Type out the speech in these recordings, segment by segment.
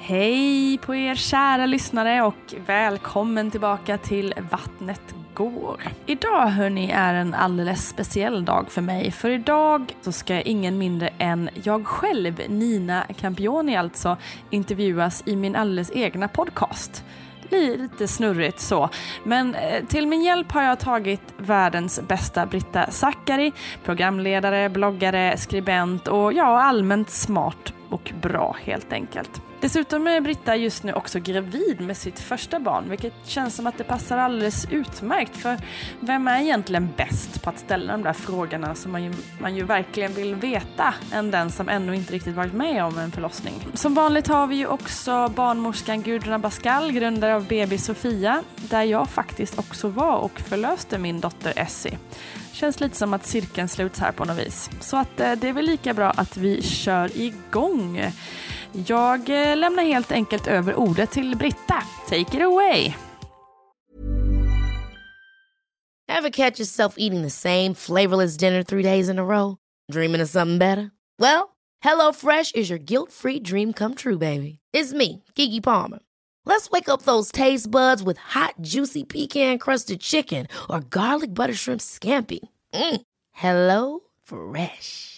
Hej på er kära lyssnare och välkommen tillbaka till Vattnet går. Idag hörni är en alldeles speciell dag för mig för idag så ska ingen mindre än jag själv, Nina Campioni alltså, intervjuas i min alldeles egna podcast lite snurrigt så. Men eh, till min hjälp har jag tagit världens bästa Britta Zackari, programledare, bloggare, skribent och ja, allmänt smart och bra helt enkelt. Dessutom är Britta just nu också gravid med sitt första barn vilket känns som att det passar alldeles utmärkt för vem är egentligen bäst på att ställa de där frågorna som man ju, man ju verkligen vill veta än den som ännu inte riktigt varit med om en förlossning. Som vanligt har vi ju också barnmorskan Gudrun Abascal, grundare av BB Sofia, där jag faktiskt också var och förlöste min dotter Essie. Känns lite som att cirkeln sluts här på något vis. Så att eh, det är väl lika bra att vi kör igång. Jag eh, lämnar helt enkelt över ordet till Britta. Take it away! Have catch yourself eating the same flavorless dinner three days in a row? Dreaming of something better? Well, hello fresh is your guilt free dream come true baby. It's me, Gigi Palmer. Let's wake up those taste buds with hot juicy pecan crusted chicken or garlic butter shrimp scampi. Mm. Hello Fresh.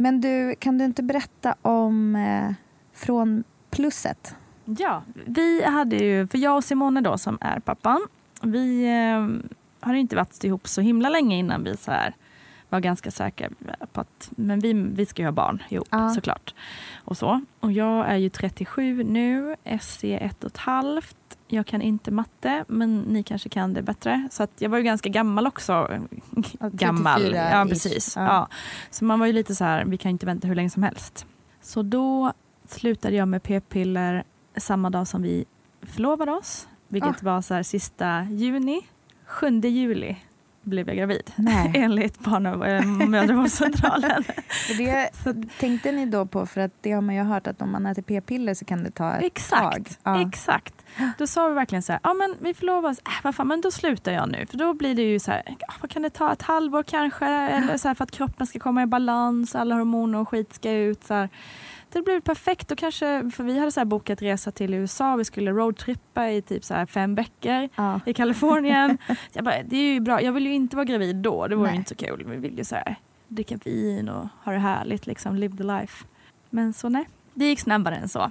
Men du, kan du inte berätta om eh, Från plusset? Ja, vi hade ju, för jag och Simone då som är pappan, vi eh, har inte varit ihop så himla länge innan vi så här var ganska säkra på att men vi, vi ska ju ha barn ihop ja. såklart. Och, så. och jag är ju 37 nu, SC ett och ett halvt. Jag kan inte matte, men ni kanske kan det bättre. Så att jag var ju ganska gammal också. gammal, ja precis. Ja. ja. Så man var ju lite så här, vi kan inte vänta hur länge som helst. Så då slutade jag med p-piller samma dag som vi förlovade oss. Vilket ah. var så här sista juni. 7 juli blev jag gravid. Nej. Enligt barn och äh, mödravårdscentralen. det tänkte ni då på, för att det har man ju hört att om man äter p-piller så kan det ta ett exakt, tag. Ja. Exakt. Då sa vi verkligen så här, ja men vi förlovas, äh, vad fan, men då slutar jag nu. För då blir det ju så här, vad kan det ta, ett halvår kanske? Eller så här, för att kroppen ska komma i balans, alla hormoner och skit ska ut. Så här det blev perfekt. Och kanske, för vi hade så bokat resa till USA. Vi skulle roadtrippa i typ så fem veckor ja. i Kalifornien. jag bara, det är ju bra. Jag vill ju inte vara gravid då. Det vore inte så kul. Vi vill ju så här, dricka vin och ha det härligt. Liksom, live the life. Men så nej, det gick snabbare än så.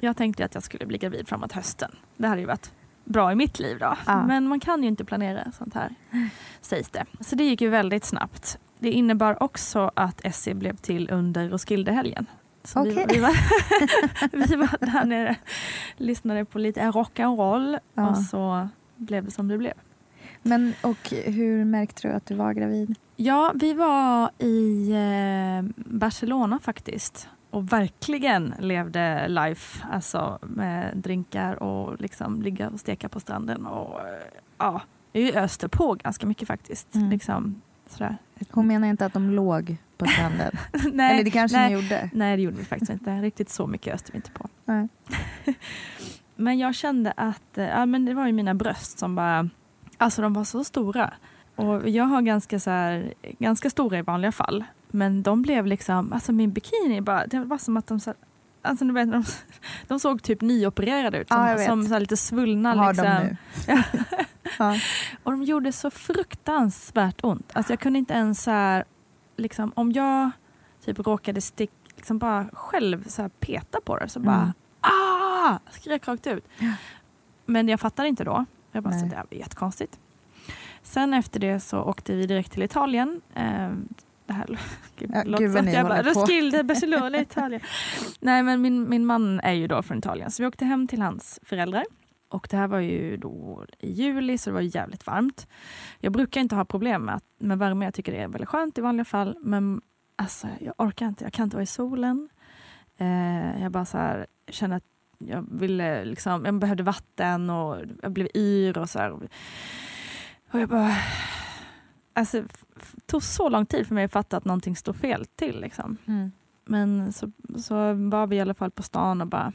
Jag tänkte att jag skulle bli gravid framåt hösten. Det hade ju varit bra i mitt liv då. Ja. Men man kan ju inte planera sånt här, sägs det. Så det gick ju väldigt snabbt. Det innebar också att Essie blev till under Roskildehelgen Så vi, vi, var, vi var där nere, lyssnade på lite rock'n'roll Ja. och så blev det som det blev. Men och hur märkte du att du var gravid? Ja, vi var i eh, Barcelona faktiskt och verkligen levde life, alltså med drinkar och liksom ligga och steka på stranden och eh, ja, vi öste på ganska mycket faktiskt. Mm. Liksom, sådär. Hon menar inte att de låg på stranden? nej, Eller det kanske nej, ni gjorde? nej, det gjorde vi faktiskt inte. Riktigt så mycket öste vi inte på. Men jag kände att eh, ja, men det var ju mina bröst som bara, alltså de var så stora. Och jag har ganska, så här, ganska stora i vanliga fall. Men de blev liksom, alltså min bikini bara, det var som att de så Alltså, du vet, de, de såg typ nyopererade ut, som, Ja, som så lite svullna. Har liksom. de nu? ja. Och de gjorde så fruktansvärt ont. Alltså jag kunde inte ens så här, liksom, om jag typ råkade stick, liksom bara själv så här, peta på det så bara Mm. ah! skrek rakt ut. Ja. Men jag fattade inte då. Jag bara, Nej. så det här var jättekonstigt. Sen efter det så åkte vi direkt till Italien. Eh, det här gud, Ja, låter som att jag bara. Roskilde, Barcelona, Italien. Nej men min, min man är ju då från Italien så vi åkte hem till hans föräldrar. Och det här var ju då i juli så det var ju jävligt varmt. Jag brukar inte ha problem med, med värme, jag tycker det är väldigt skönt i vanliga fall. Men alltså, jag orkar inte, jag kan inte vara i solen. Eh, jag bara så här, känner att jag ville liksom, jag behövde vatten och jag blev yr och så här. Och jag bara... Alltså, tog så lång tid för mig att fatta att någonting stod fel till. Liksom. Mm. Men så, så var vi i alla fall på stan och bara,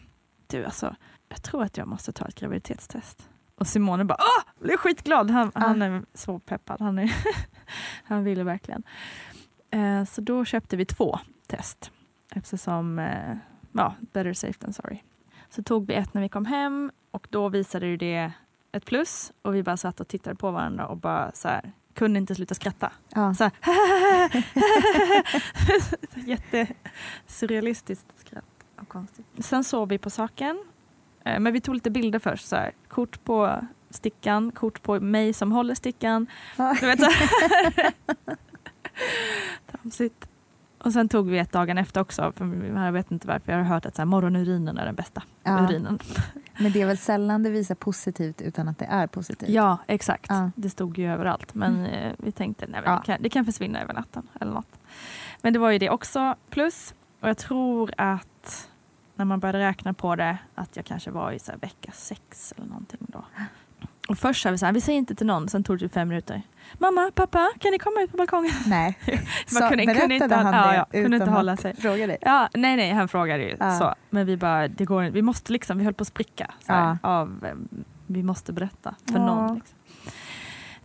du alltså, jag tror att jag måste ta ett graviditetstest. Och Simone bara, åh, blev skitglad. Han, han är så peppad. Han, är han ville verkligen. Eh, så då köpte vi två test. Eftersom, eh, ja, better safe than sorry. Så tog vi ett när vi kom hem och då visade det ett plus. Och vi bara satt och tittade på varandra och bara så här, kunde inte sluta skratta. Ja. Så här, Jättesurrealistiskt skratt. Och konstigt. Sen sov vi på saken. Eh, Men vi tog lite bilder först. Så här. Kort på stickan, kort på mig som håller stickan. Ja. Du vet, så här. Tramsigt. Och sen tog vi ett dagen efter också. För jag vet inte varför. Jag har hört att så här, morgonurinen är den bästa Ja. urinen. Men det är väl sällan det visar positivt utan att det är positivt? Ja, exakt. Ja. Det stod ju överallt. Men eh, vi tänkte nej, Ja. det, kan, det kan försvinna över natten. eller något. Men det var ju det också. Plus, och jag tror att när man började räkna på det, att jag kanske var i så vecka sex eller någonting då. Och först sa vi så här, vi säger inte till någon, sen tog det typ fem minuter. Mamma, pappa, kan ni komma ut på balkongen? Nej. Man kunde- kunde berättade inte- han ja, det ja, kunde inte hålla sig. fråga dig? Ja, nej, nej, han frågade ju Ja. så. Men vi bara, det går, vi måste liksom, vi höll på att spricka. Så här, Ja. av, eh, vi måste berätta för någon. Liksom.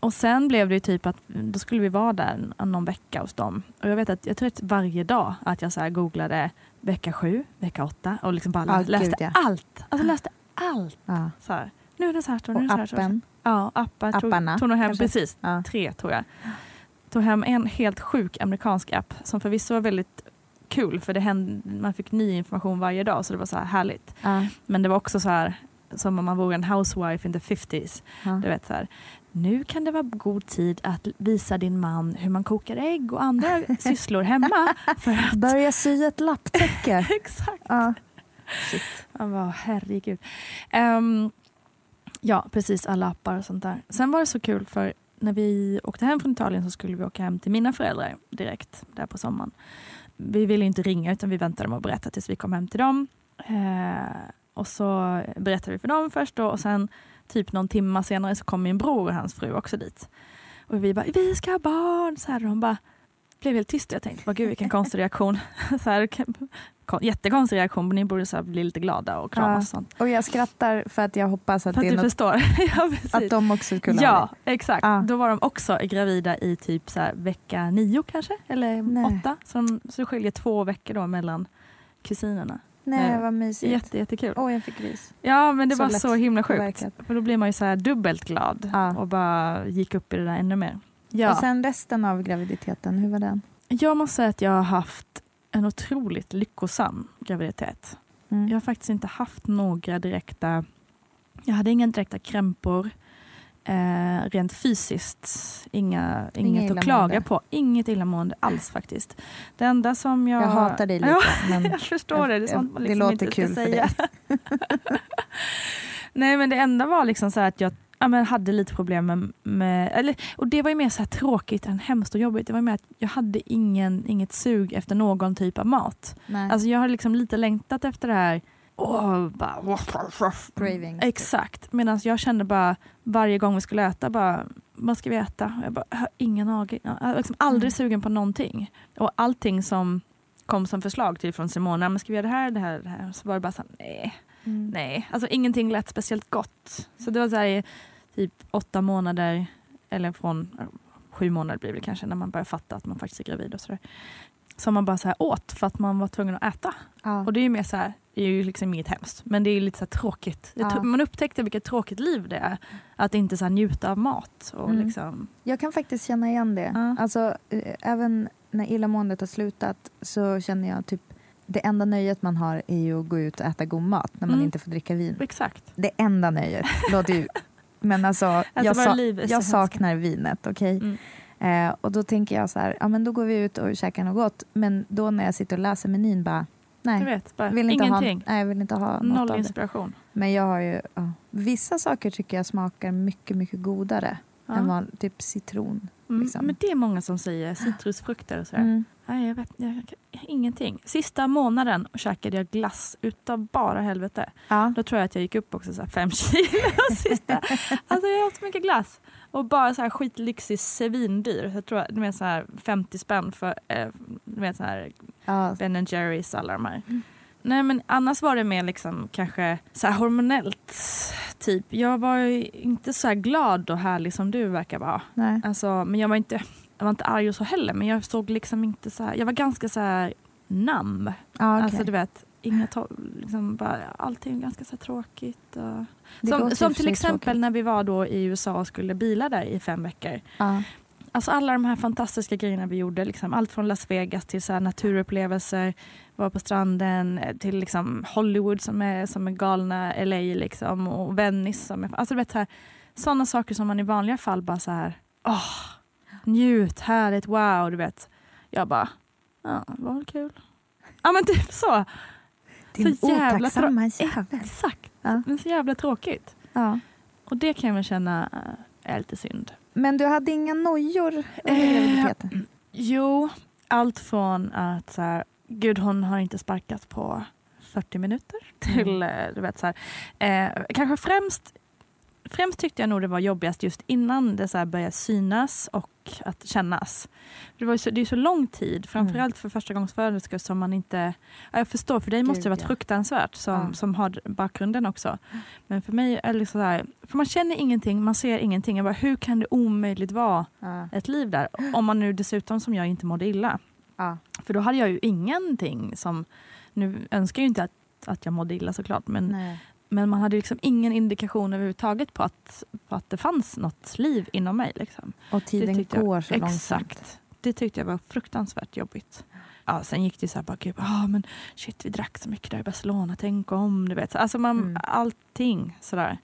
Och sen blev det ju typ att då skulle vi vara där någon vecka hos dem. Och jag vet att jag tror att varje dag att jag så googlade vecka sju, vecka åtta och liksom bara Ja, läste gud, ja. allt. Alltså läste allt. Ja. Så här. Nu är det så här, är Och här. så här. appen? Ja, appar. Tog, Apparna, tog nog hem, precis, Ja. tre tror jag. Tog hem en helt sjuk amerikansk app som förvisso var väldigt kul för det hände, man fick ny information varje dag så det var så här härligt. Ja. Men det var också så här som om man vore en housewife in the 50s. Ja. Du vet så här, nu kan det vara god tid att visa din man hur man kokar ägg och andra sysslor hemma. För att, Börja sy ett lapptäcke. exakt. ja. Han var herregud. Ehm, ja, precis alla appar och sånt där. Sen var det så kul för när vi åkte hem från Italien så skulle vi åka hem till mina föräldrar direkt där på sommaren. Vi ville inte ringa utan vi väntade med att berätta tills vi kom hem till dem. Eh, och så berättade vi för dem först då, och sen typ någon timma senare så kom min bror och hans fru också dit. Och vi bara, vi ska ha barn! Så här, och de bara blev helt tysta. Jag tänkte, vad gud vilken konstig reaktion. så här, jättekonstig reaktion, men ni borde så bli lite glada och kramas Ja. och sånt. Och jag skrattar för att jag hoppas att, För att det är du något, förstår. ja, att de också skulle ha Ja, det. exakt. Ja. Då var de också gravida i typ så vecka nio kanske, eller Nej. åtta. Så, de, så det skiljer två veckor då mellan kusinerna. Nej, Nej. vad mysigt. Jätte, jättekul. Åh, jag fick ris. Ja, men det Så var så himla sjukt. påverkat. För då blir man ju så dubbelt glad Ja. och bara gick upp i det där ännu mer. Ja. Och sen resten av graviditeten, hur var den? Jag måste säga att jag har haft en otroligt lyckosam graviditet. Mm. Jag har faktiskt inte haft några direkta... Jag hade inga direkta krämpor. Eh, rent fysiskt, inga, Inga inget att klaga på. Inget illamående alls faktiskt. Det enda som jag... Jag hatar dig lite. Ja, men jag förstår det. Det är sånt man det liksom låter inte ska kul för säga. Nej men det enda var liksom så här att jag ja, men hade lite problem med, med eller, och det var ju mer så tråkigt än hemskt och jobbigt. Det var mer att jag hade ingen, inget sug efter någon typ av mat. Nej. Alltså jag har liksom lite längtat efter det här Åh, bara, Cravings. Exakt. Medan jag kände bara varje gång vi skulle äta, bara, vad ska vi äta? Jag, bara, jag har ingen aning. Jag var liksom aldrig Mm. sugen på någonting. Och allting som kom som förslag till från Simona, men ska vi göra det här, det här, det här? Så var det bara så här, nej. Mm. Nej, alltså ingenting lät speciellt gott. Så det var så här i typ åtta månader, eller från sju månader blir det kanske, när man börjar fatta att man faktiskt är gravid och sådär. Som man bara så åt för att man var tvungen att äta. Ja. Och det är ju mer så här, det är ju liksom inget hemskt, men det är lite så tråkigt. Ja. Man upptäckte vilket tråkigt liv det är. Att inte så njuta av mat. Och Mm. liksom, Jag kan faktiskt känna igen det. Ja. Alltså, eh, även när illamåendet har slutat så känner jag typ det enda nöjet man har är ju att gå ut och äta god mat när man Mm. inte får dricka vin. exakt. Det enda nöjet. Låter ju, men alltså, jag, våra sa, jag saknar vinet. okej? Mm. Eh, och då tänker jag så här, ja men då går vi ut och käkar något gott. Men då när jag sitter och läser menyn bara, nej. Jag vet, bara vill inte ingenting. Ha, nej, jag vill inte ha något Noll inspiration. Men jag har ju, ja, vissa saker tycker jag smakar mycket, mycket godare. Ja. Än van, typ citron. Mm. liksom. Men det är många som säger citrusfrukter och sådär. Mm. Nej, jag vet jag, ingenting. Sista månaden käkade jag glass utav bara helvete. Ja. Då tror jag att jag gick upp också så fem kilo sista. Alltså jag åt så mycket glass. Och bara så här skitlyxig, svindyr. Jag tror det är så här 50 spänn för eh, vet så här Ja. Ben Jerrys alla de här. Nej men annars var det mer liksom kanske så hormonellt typ. Jag var ju inte så här glad och härlig som du verkar vara. Nej. Alltså, men jag var inte, jag var inte arg och så heller men jag såg liksom inte så här, jag var ganska så här nam. Ja, okej. Alltså du vet, inga liksom bara, allting ganska så tråkigt. Och... Som, som till exempel tråkigt. när vi var då i USA och skulle bila där i fem veckor. Ja. Alltså alla de här fantastiska grejerna vi gjorde, liksom, allt från Las Vegas till så naturupplevelser, vara på stranden, eh, till liksom Hollywood som är, som är galna LA liksom, och Venice. Som är, alltså du vet, så här, sådana saker som man i vanliga fall bara så här, åh, njut, härligt, wow, du vet. Jag bara, ja, var väl kul. Ja men typ så. Din så jävla otacksamma jävel. Exakt, Ja. men så jävla tråkigt. Ja. Och det kan jag väl känna eh, är lite synd. Men du hade inga nojor under Eh, graviditeten? Jo, allt från att så här, gud hon har inte sparkat på 40 minuter till eh, du vet så här, eh, kanske främst Främst tyckte jag nog det var jobbigast just innan det så började synas och att kännas. Det, var så, det är så lång tid, framförallt för förstagångsföderskor som man inte... Ja, jag förstår, för dig måste det Gud, varit ja. fruktansvärt som, Ja. som har bakgrunden också. Men för mig är det så här, för man känner ingenting, man ser ingenting. Jag bara, hur kan det omöjligt vara ett liv där. Om man nu dessutom som jag inte mådde illa. För då hade jag ju ingenting som... Nu önskar jag ju inte att, att jag mådde illa såklart. Men, Nej. Men man hade liksom ingen indikation överhuvudtaget på att, på att det fanns något liv inom mig. Liksom. Och tiden tyckte jag- går så långsamt. Exakt. Det tyckte jag var fruktansvärt jobbigt. Ja, sen gick det så här, bara, gud, ah, men shit vi drack så mycket där i Barcelona, tänk om. Du vet. Alltså man, Mm. Allting sådär.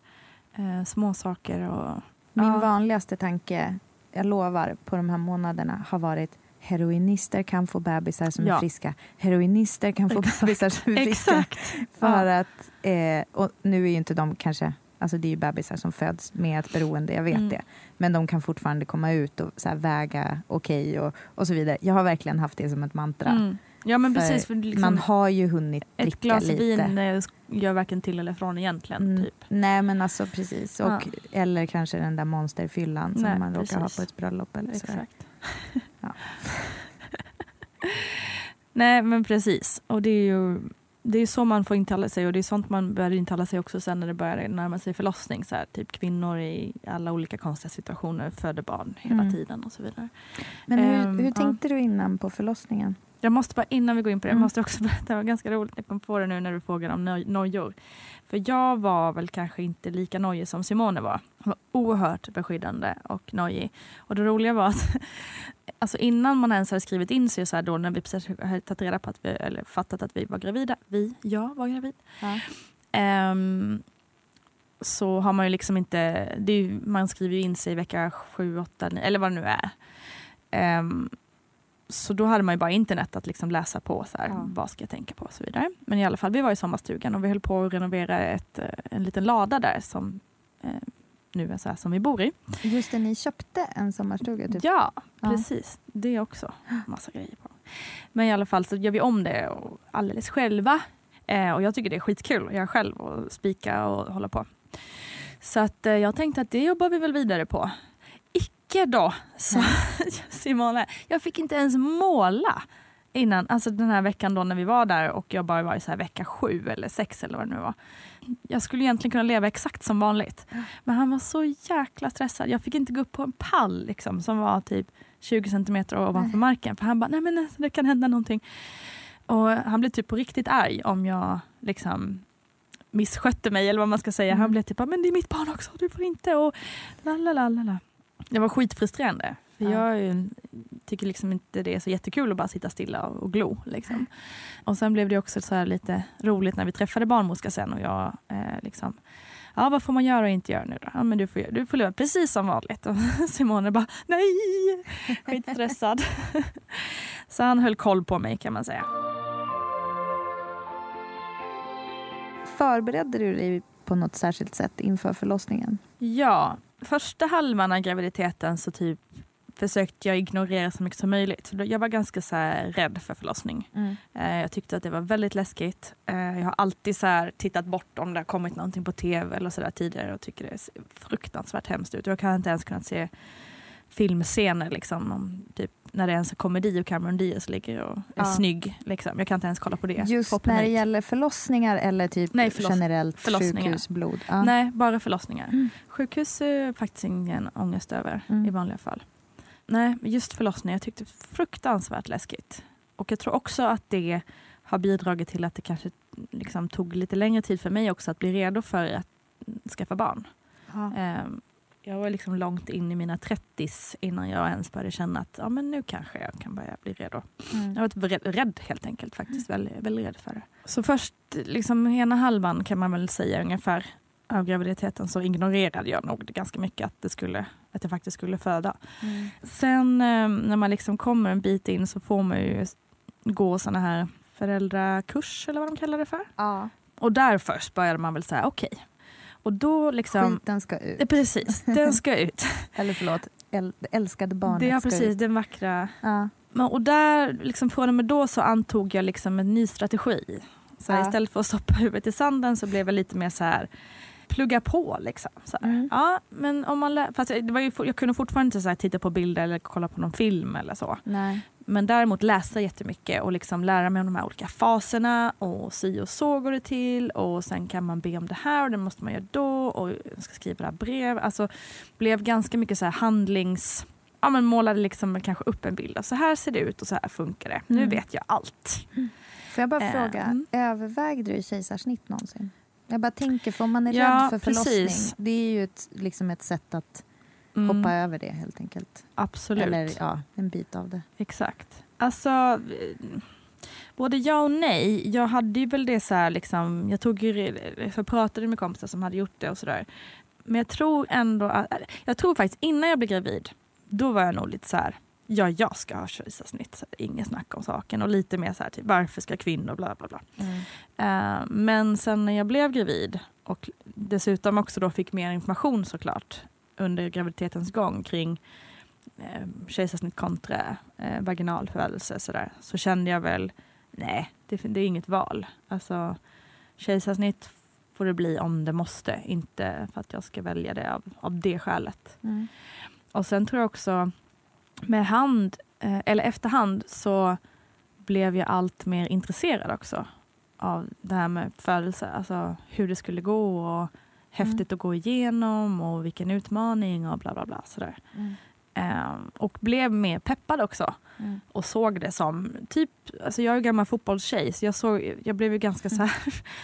Eh, små saker och... Min Ja. vanligaste tanke, jag lovar, på de här månaderna har varit heroinister kan få bebisar som Ja. är friska. Heroinister kan få Exakt. bebisar som är friska. Exakt. För att, eh, och nu är ju inte de kanske, alltså det är ju bebisar som föds med ett beroende, jag vet Mm. det. Men de kan fortfarande komma ut och så väga okej och, och så vidare. Jag har verkligen haft det som ett mantra. Mm. Ja men För precis. För liksom, Man har ju hunnit ett dricka glas lite. vin eh, gör varken till eller från egentligen. Mm, Typ. Nej men alltså precis. Och, Ja. Eller kanske den där monsterfyllan som Nej, man råkar ha precis. på ett bröllop. Eller. Exakt. Ja. Nej men precis. Och det är ju det är så man får intala sig och det är sånt man börjar intala sig också sen när det börjar närma sig förlossning. Så här, typ kvinnor i alla olika konstiga situationer föder barn hela Mm. tiden och så vidare. Men hur, Ehm, hur ja. tänkte du innan på förlossningen? Jag måste bara, innan vi går in på det, jag Mm. måste också berätta, det var ganska roligt, jag kom på det nu när du frågar om noj- nojor. För jag var väl kanske inte lika nojig som Simone var. Hon var oerhört beskyddande och nojig. Och det roliga var att alltså innan man ens hade skrivit in sig så här då när vi precis hade tagit reda på att vi, eller fattat att vi var gravida, vi, jag var gravid. Ja. Ehm, så har man ju liksom inte, ju, man skriver ju in sig i vecka 7, 8, 9, eller vad det nu är. Ehm, så då hade man ju bara internet att liksom läsa på, så här, Ja. vad ska jag tänka på och så vidare. Men i alla fall, vi var i sommarstugan och vi höll på att renovera ett, eh, en liten lada där som eh, nu är så här som vi bor i. Just det, ni köpte en sommarstuga. Typ. Ja, Ja. precis. Det också. Massa grejer på. Men i alla fall så gör vi om det och alldeles själva. Eh, och jag tycker det är skitkul att göra själv och spika och hålla på. Så att eh, jag tänkte att det jobbar vi väl vidare på. Icke då, sa Simone. Jag fick inte ens måla innan, alltså den här veckan då när vi var där och jag bara var i så här vecka sju eller sex eller vad det nu var. Jag skulle egentligen kunna leva exakt som vanligt. Men han var så jäkla stressad. Jag fick inte gå upp på en pall liksom, som var typ 20 centimeter ovanför marken. För han bara, nej men alltså, det kan hända någonting. Och han blev typ på riktigt arg om jag liksom misskötte mig eller vad man ska säga. Han blev typ, men det är mitt barn också, du får inte och la la la la la. Det var skitfrustrerande. För Ja. jag tycker liksom inte det är så jättekul att bara sitta stilla och, glo. Liksom. Och sen blev det också så lite roligt när vi träffade barnmorska sen och jag eh, liksom Ja, vad får man göra och inte göra nu då? Ja, men du får, du får leva precis som vanligt. Och Simone bara, nej! Skitstressad. Så han höll koll på mig kan man säga. Förberedde du dig på något särskilt sätt inför förlossningen? Ja, första halvan av graviditeten så typ försökte jag ignorera så mycket som möjligt. Jag var ganska så rädd för förlossning. Eh, Jag tyckte att det var väldigt läskigt. Eh, Jag har alltid så tittat bort om det har kommit någonting på tv eller så tidigare och tycker det ser fruktansvärt hemskt ut. Jag kan inte ens kunnat se filmscener liksom, om typ när det är en komedi och Cameron Diaz ligger och är Ja. snygg. Liksom. Jag kan inte ens kolla på det. Just Hoppar när det dit. gäller förlossningar eller typ Nej, förloss- generellt sjukhusblod? Ja. Nej, bara förlossningar. Mm. Sjukhus är faktiskt ingen ångest över Mm. i vanliga fall. Nej, just förlossningar jag tyckte fruktansvärt läskigt. Och jag tror också att det har bidragit till att det kanske liksom tog lite längre tid för mig också att bli redo för att skaffa barn. Ehm, Jag var liksom långt in i mina 30 innan jag ens började känna att ja, men nu kanske jag kan börja bli redo. Mm. Jag var rädd, rädd helt enkelt faktiskt. Väldigt, väldigt rädd för det. Så först, liksom ena halvan kan man väl säga ungefär av graviditeten så ignorerade jag nog ganska mycket att, det skulle, att jag faktiskt skulle föda. Mm. Sen eh, när man liksom kommer en bit in så får man ju gå såna här föräldrakurs eller vad de kallar det för. Ja. Och där först började man väl säga okej. Och då liksom... Skiten ska ut. Precis, den ska ut. Eller förlåt, äl- det älskade barnet Det är ska precis ut. den vackra Ja. Men, och där, liksom, från och med då så antog jag liksom en ny strategi. Så Ja. istället för att stoppa huvudet i sanden så blev jag lite mer så här plugga på. Liksom, så. Mm. Ja, men om man lä- fast det var ju, jag kunde fortfarande inte så här, titta på bilder eller kolla på någon film eller så. Nej. Men däremot läsa jättemycket och liksom lära mig om de här olika faserna och si och så går det till och sen kan man be om det här och det måste man göra då och ska skriva det här brev. Alltså blev ganska mycket så här handlings... Ja, men målade liksom kanske upp en bild av så här ser det ut och så här funkar det. Nu Mm. vet jag allt. Får jag bara Eh, fråga, mm. övervägde du kejsarsnitt någonsin? Jag bara tänker, för om man är Ja, rädd för förlossning, precis. det är ju ett, liksom ett sätt att Mm, hoppa över det helt enkelt. Absolut. Eller ja, en bit av det. Exakt. Alltså, eh, både ja och nej. Jag hade ju väl det så här, liksom, jag tog ju, jag pratade med kompisar som hade gjort det och sådär. Men jag tror ändå att, jag tror faktiskt innan jag blev gravid, då var jag nog lite så här, ja jag ska ha kejsarsnitt, inget snack om saken. Och lite mer så här, typ, varför ska kvinnor bla bla bla. Eh, men sen när jag blev gravid och dessutom också då fick mer information såklart under graviditetens gång kring eh, kejsarsnitt kontra eh, vaginal födelse sådär, så kände jag väl nej, det, det är inget val. Alltså, kejsarsnitt får det bli om det måste, inte för att jag ska välja det av, av det skälet. Mm. Och sen tror jag också med hand, eh, eller efterhand så blev jag allt mer intresserad också av det här med födelse, alltså hur det skulle gå och häftigt att gå igenom och vilken utmaning och bla bla bla. Sådär. Mm. Ehm, och blev mer peppad också Mm. och såg det som, typ, alltså jag är ju gammal fotbollstjej så jag, såg, jag blev ju ganska så här,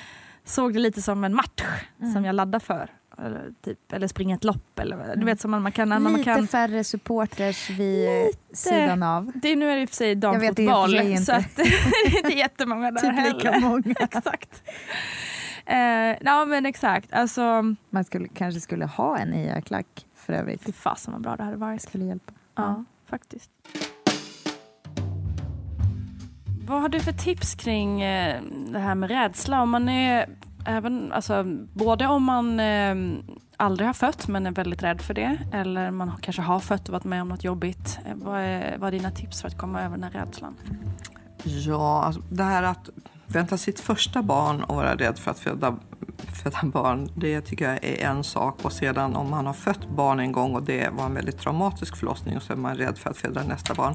såg det lite som en match Mm. som jag laddar för. Eller, typ, eller springa ett lopp eller du vet som man, man kan... när Man Lite kan färre supporters vid sidan av. det är, nu är det i och för sig damfotboll så att, det är inte jättemånga där Typ lika heller. många. Exakt. Eh, ja men exakt. Alltså, Man skulle, kanske skulle ha en IA-klack för övrigt. fy fasen vad bra det hade varit. Skulle hjälpa. Ja, faktiskt. Vad har du för tips kring eh, det här med rädsla? Om man är även, alltså, både om man eh, aldrig har fött men är väldigt rädd för det eller man kanske har fött och varit med om något jobbigt. Eh, Vad är, vad är dina tips för att komma över den här rädslan? Ja, alltså det här att vänta sitt första barn och vara rädd för att föda, föda barn, det tycker jag är en sak. Och sedan om man har fött barn en gång och det var en väldigt traumatisk förlossning och så är man rädd för att föda nästa barn,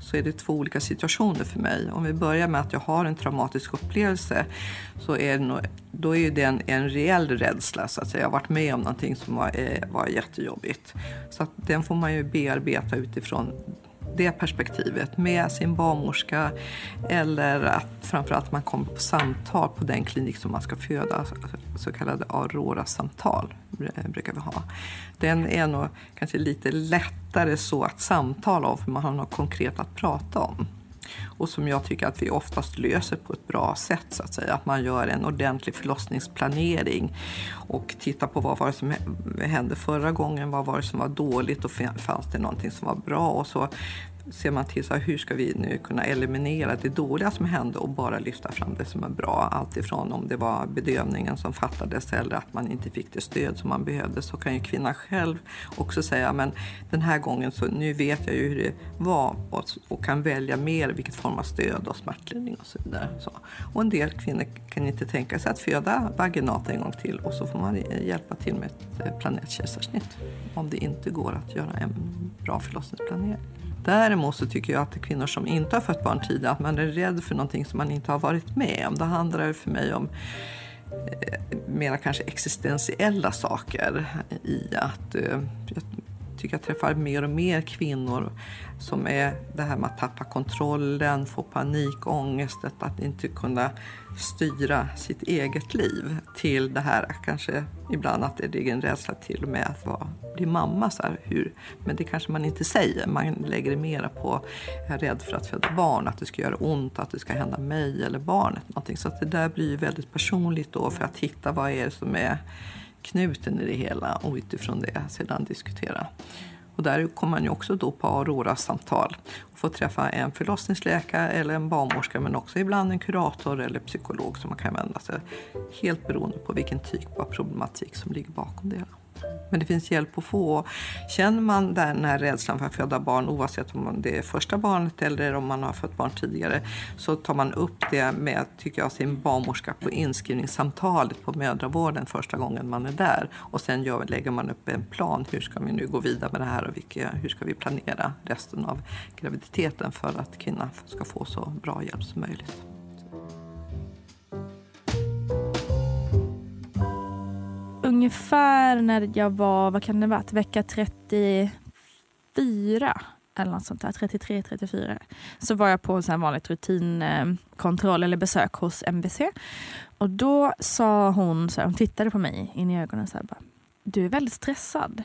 så är det två olika situationer för mig. Om vi börjar med att jag har en traumatisk upplevelse, så är det nog, då är det en, en reell rädsla. Så att säga. Jag har varit med om någonting som var, eh, var jättejobbigt. Så att den får man ju bearbeta utifrån det perspektivet med sin barnmorska eller att framförallt man kommer på samtal på den klinik som man ska föda, alltså så kallade Aurora-samtal eh, brukar vi ha. Den är nog kanske lite lättare så att samtala om för man har något konkret att prata om. Och som jag tycker att vi oftast löser på ett bra sätt. så att säga. Att man gör en ordentlig förlossningsplanering och tittar på vad var det som hände förra gången, vad var det som var dåligt och fanns det någonting som var bra. Och så ser man till så här, hur ska vi nu kunna eliminera det dåliga som hände och bara lyfta fram det som är bra. Alltifrån om det var bedövningen som fattades eller att man inte fick det stöd som man behövde så kan ju kvinnan själv också säga men den här gången så nu vet jag ju hur det var och, och kan välja mer vilket form av stöd och smärtlindring och så vidare. Så. Och en del kvinnor kan inte tänka sig att föda vaginat en gång till och så får man hjälpa till med ett eh, planerat kejsarsnitt om det inte går att göra en bra förlossningsplanering. Däremot så tycker jag att kvinnor som inte har fött barn tidigare, att man är rädd för någonting som man inte har varit med om. Det handlar för mig om eh, mera kanske existentiella saker i att eh, jag tycker jag träffar mer och mer kvinnor som är det här med att tappa kontrollen, få panikångestet, att inte kunna styra sitt eget liv till det här kanske ibland att det ligger en rädsla till och med att vara, bli mamma. Så här, hur, men det kanske man inte säger. Man lägger det mera på jag är rädd för att föda barn, att det ska göra ont, att det ska hända mig eller barnet. Någonting. Så att det där blir väldigt personligt då för att hitta vad är det som är knuten i det hela och utifrån det sedan diskutera. Och där kommer man ju också då på Aurora-samtal och får träffa en förlossningsläkare eller en barnmorska men också ibland en kurator eller psykolog som man kan vända sig helt beroende på vilken typ av problematik som ligger bakom det hela. Men det finns hjälp att få. Känner man den här rädslan för att föda barn oavsett om det är första barnet eller om man har fött barn tidigare så tar man upp det med tycker jag, sin barnmorska på inskrivningssamtalet på mödravården första gången man är där. Och sen gör, lägger man upp en plan. Hur ska vi nu gå vidare med det här och vilka, hur ska vi planera resten av graviditeten för att kvinnan ska få så bra hjälp som möjligt. Ungefär när jag var, vad kan det varit, vecka 34 eller något sånt där, 33, 34. Så var jag på en vanligt rutinkontroll eller besök hos MVC. Och då sa hon, så här, hon tittade på mig in i ögonen så här, bara, du är väldigt stressad.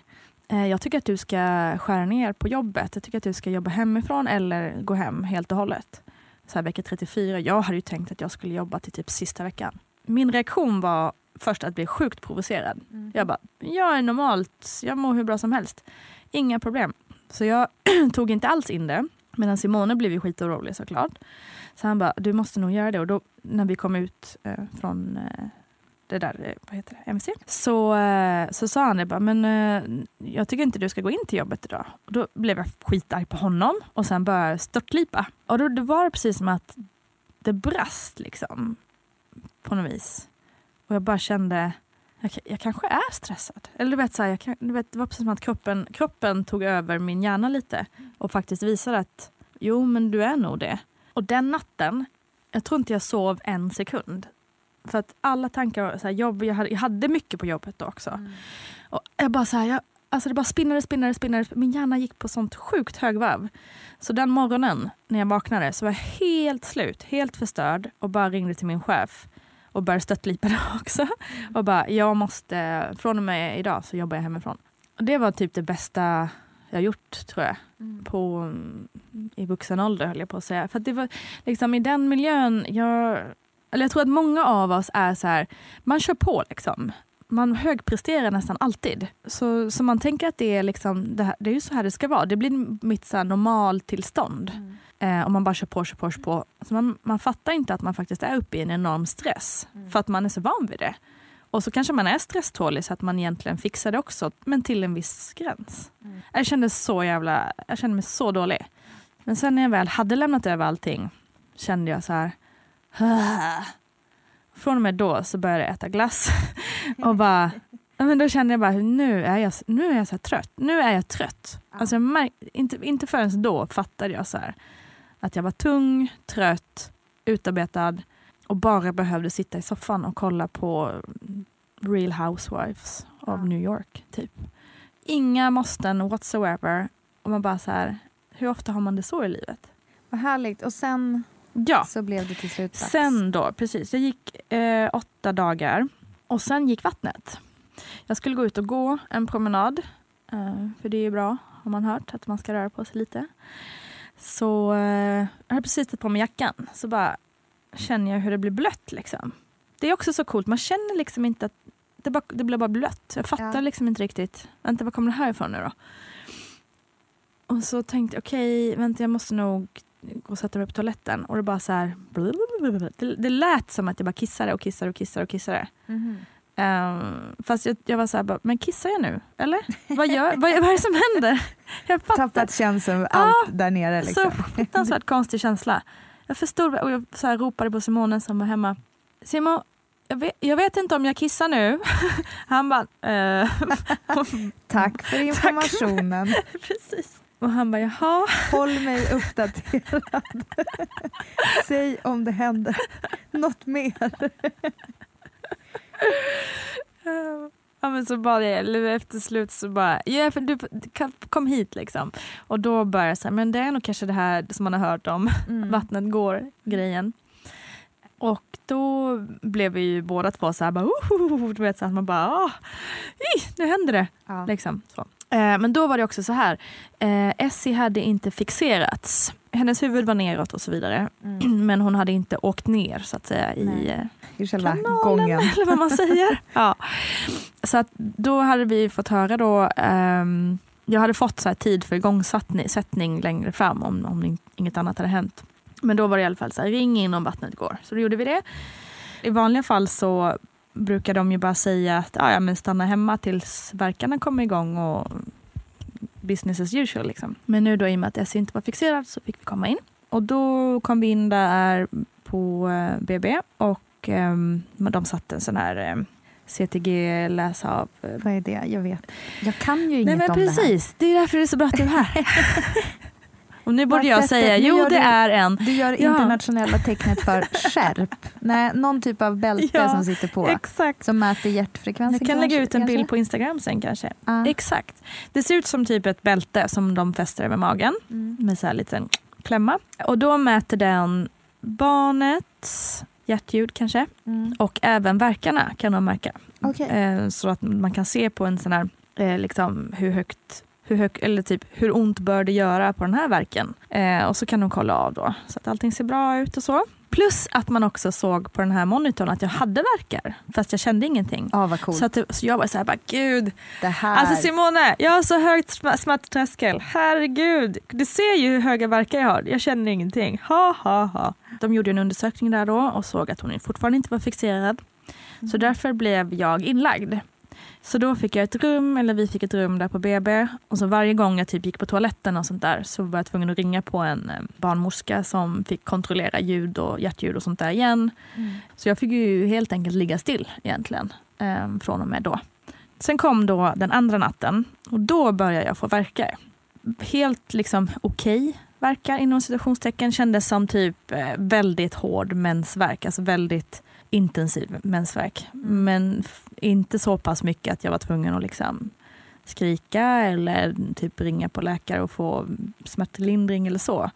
Eh, jag tycker att du ska skära ner på jobbet. Jag tycker att du ska jobba hemifrån eller gå hem helt och hållet. Så här, vecka 34. Jag hade ju tänkt att jag skulle jobba till typ sista veckan. Min reaktion var först att bli sjukt provocerad. Mm. Jag bara, jag är normalt, jag mår hur bra som helst. Inga problem. Så jag tog inte alls in det. Medan Simone blev ju skitorolig såklart. Så han bara, du måste nog göra det. Och då när vi kom ut eh, från eh, det där, eh, vad heter det, MC, så, eh, så sa han det bara, men eh, jag tycker inte du ska gå in till jobbet idag. Och då blev jag skitarg på honom och sen började jag störtlipa. Och då det var det precis som att det brast liksom. På något vis. Och jag bara kände, jag, jag kanske är stressad. Eller du vet, så här, jag, du vet, det var precis som att kroppen, kroppen tog över min hjärna lite och faktiskt visade att jo, men du är nog det. Och den natten, jag tror inte jag sov en sekund. För att alla tankar, så här, jobb, jag, hade, jag hade mycket på jobbet då också. Mm. Och jag bara så här, jag, alltså det bara spinnade, spinnade, spinnade. Min hjärna gick på sånt sjukt högvarv. Så den morgonen när jag vaknade så var jag helt slut, helt förstörd och bara ringde till min chef och började stöttlipa det också. Och bara, jag måste, från och med idag så jobbar jag hemifrån. Och det var typ det bästa jag gjort tror jag. Mm. På, I vuxen ålder höll jag på att säga. För det var liksom i den miljön, jag, eller jag tror att många av oss är så här, man kör på liksom. Man högpresterar nästan alltid. Så, så man tänker att det är, liksom, det, här, det är ju så här det ska vara. Det blir mitt så här normaltillstånd. Mm. Eh, och man bara kör på, kör på, kör på. Så man, man fattar inte att man faktiskt är uppe i en enorm stress. Mm. För att man är så van vid det. Och så kanske man är stresstålig så att man egentligen fixar det också, men till en viss gräns. Mm. Jag kände så jävla, jag kände mig så dålig. Men sen när jag väl hade lämnat över allting kände jag så här. Från och med då så började jag äta glass. och bara, ja, men då kände jag bara, nu är jag, nu är jag så trött. Nu är jag trött. Alltså jag märk, inte, inte förrän då fattade jag så här, att jag var tung, trött, utarbetad och bara behövde sitta i soffan och kolla på Real Housewives of Ja. New York. typ. Inga måsten whatsoever. Och man bara så här, hur ofta har man det så i livet? Vad härligt. Och sen Ja, så blev det till slut dags. sen då, precis. Jag gick eh, åtta dagar och sen gick vattnet. Jag skulle gå ut och gå en promenad. Eh, för det är ju bra, har man hört, att man ska röra på sig lite. Så eh, jag hade precis tagit på mig jackan. Så bara känner jag hur det blir blött. Liksom. Det är också så coolt, man känner liksom inte att det, bara, det blir bara blött. Jag fattar Ja. liksom inte riktigt. Vänta, var kommer det här ifrån nu då? Och så tänkte jag, okej, vänta jag måste nog gå och sätta mig på toaletten. Och det bara så här, det, det lät som att jag bara kissade och kissade och kissade och kissade. Mhm. Um, fast jag, jag var så här, bara, men kissar jag nu? Eller? Vad, gör, vad, vad är det som händer? Jag fattar. Tappat känslan, allt där nere. Liksom. Så fruktansvärt konstig känsla. Jag förstod och jag så här ropade på Simone som var hemma. Simon, jag vet, jag vet inte om jag kissar nu. Han bara, eh, Tack för informationen. precis. Och han bara, jaha. Håll mig uppdaterad. Säg om det händer något mer. Ja men så bad jag, efter slut så bara, ja för du kom hit liksom. Och då började jag säga, men det är nog kanske det här som man har hört om, Mm. vattnet går grejen. Och då blev vi ju båda två så här, bara, oh, du vet så att man bara, oh, nu händer det. Ja. Liksom, så. Eh, men då var det också så här, eh, Essie hade inte fixerats. Hennes huvud var neråt och så vidare. Mm. Men hon hade inte åkt ner så att säga i Nej. I själva kanalen, gången. eller vad man säger. ja. Så att då hade vi fått höra då, ehm, jag hade fått så här tid för igångsättning längre fram om, om in- inget annat hade hänt. Men då var det i alla fall så här, ring in om vattnet går. Så då gjorde vi det. I vanliga fall så brukar de ju bara säga att ah, ja, men stanna hemma tills verkarna kommer igång och business as usual. Liksom. Men nu då i och med att Essie inte var fixerad så fick vi komma in. Och då kom vi in där på eh, BB och ehm, de satte en sån här eh, CTG läsa av. eh, Vad är det? Jag vet. Jag kan ju Nej inget men om det här. precis, det, är därför det är så bra att du är här. och nu borde jag säga, jo det är en. Du gör Ja. internationella tecknet för skärp. Nej, någon typ av bälte Ja, som sitter på. Exakt. Som mäter hjärtfrekvensen Jag kan lägga kanske- ut en kanske? bild på Instagram sen kanske. Ja. Exakt. Det ser ut som typ ett bälte som de fäster över magen Mm. med så här liten klämma. Och då mäter den barnets hjärtljud kanske Mm. och även verkarna kan de märka. Okej. Eh, så att man kan se på en sån här, eh, liksom hur högt hur, hög, eller typ, hur ont bör det göra på den här verken? Eh, och så kan de kolla av då, så att allting ser bra ut och så. Plus att man också såg på den här monitorn att jag hade verkar, fast jag kände ingenting. Ja, vad coolt. Så, att så jag var så här, bara, gud. det här. Alltså Simone, jag har så högt sm- smärttröskel. Herregud, du ser ju hur höga verkar jag har. Jag känner ingenting. Ha, ha, ha. De gjorde en undersökning där då och såg att hon fortfarande inte var fixerad. Så därför blev jag inlagd. Så då fick jag ett rum, eller vi fick ett rum där på BB. Och så varje gång jag typ gick på toaletten och sånt där så var jag tvungen att ringa på en eh, barnmorska som fick kontrollera ljud och hjärtljud och sånt där igen. Mm. Så jag fick ju helt enkelt ligga still egentligen eh, från och med då. Sen kom då den andra natten och då började jag få verkar. Helt liksom okej verkar inom situationstecken. Kändes som typ eh, väldigt hård mensvärk, alltså väldigt intensiv mensvärk. Men f- inte så pass mycket att jag var tvungen att liksom skrika eller typ ringa på läkare och få smärtlindring eller så.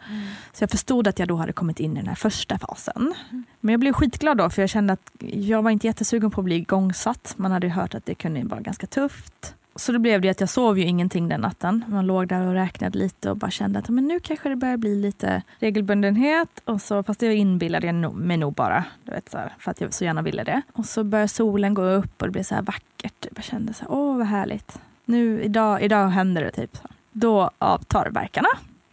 Så jag förstod att jag då hade kommit in i den här första fasen. Men jag blev skitglad då för jag kände att jag var inte jättesugen på att bli igångsatt. Man hade ju hört att det kunde vara ganska tufft. Så då blev det att jag sov ju ingenting den natten. Man låg där och räknade lite och bara kände att men nu kanske det börjar bli lite regelbundenhet. Och så, fast det inbillade jag mig nog bara, du vet, så här, för att jag så gärna ville det. Och så började solen gå upp och det blev så här vackert. Jag kände så här, åh vad härligt. Nu, idag, idag händer det typ. Så. Då avtar verkarna.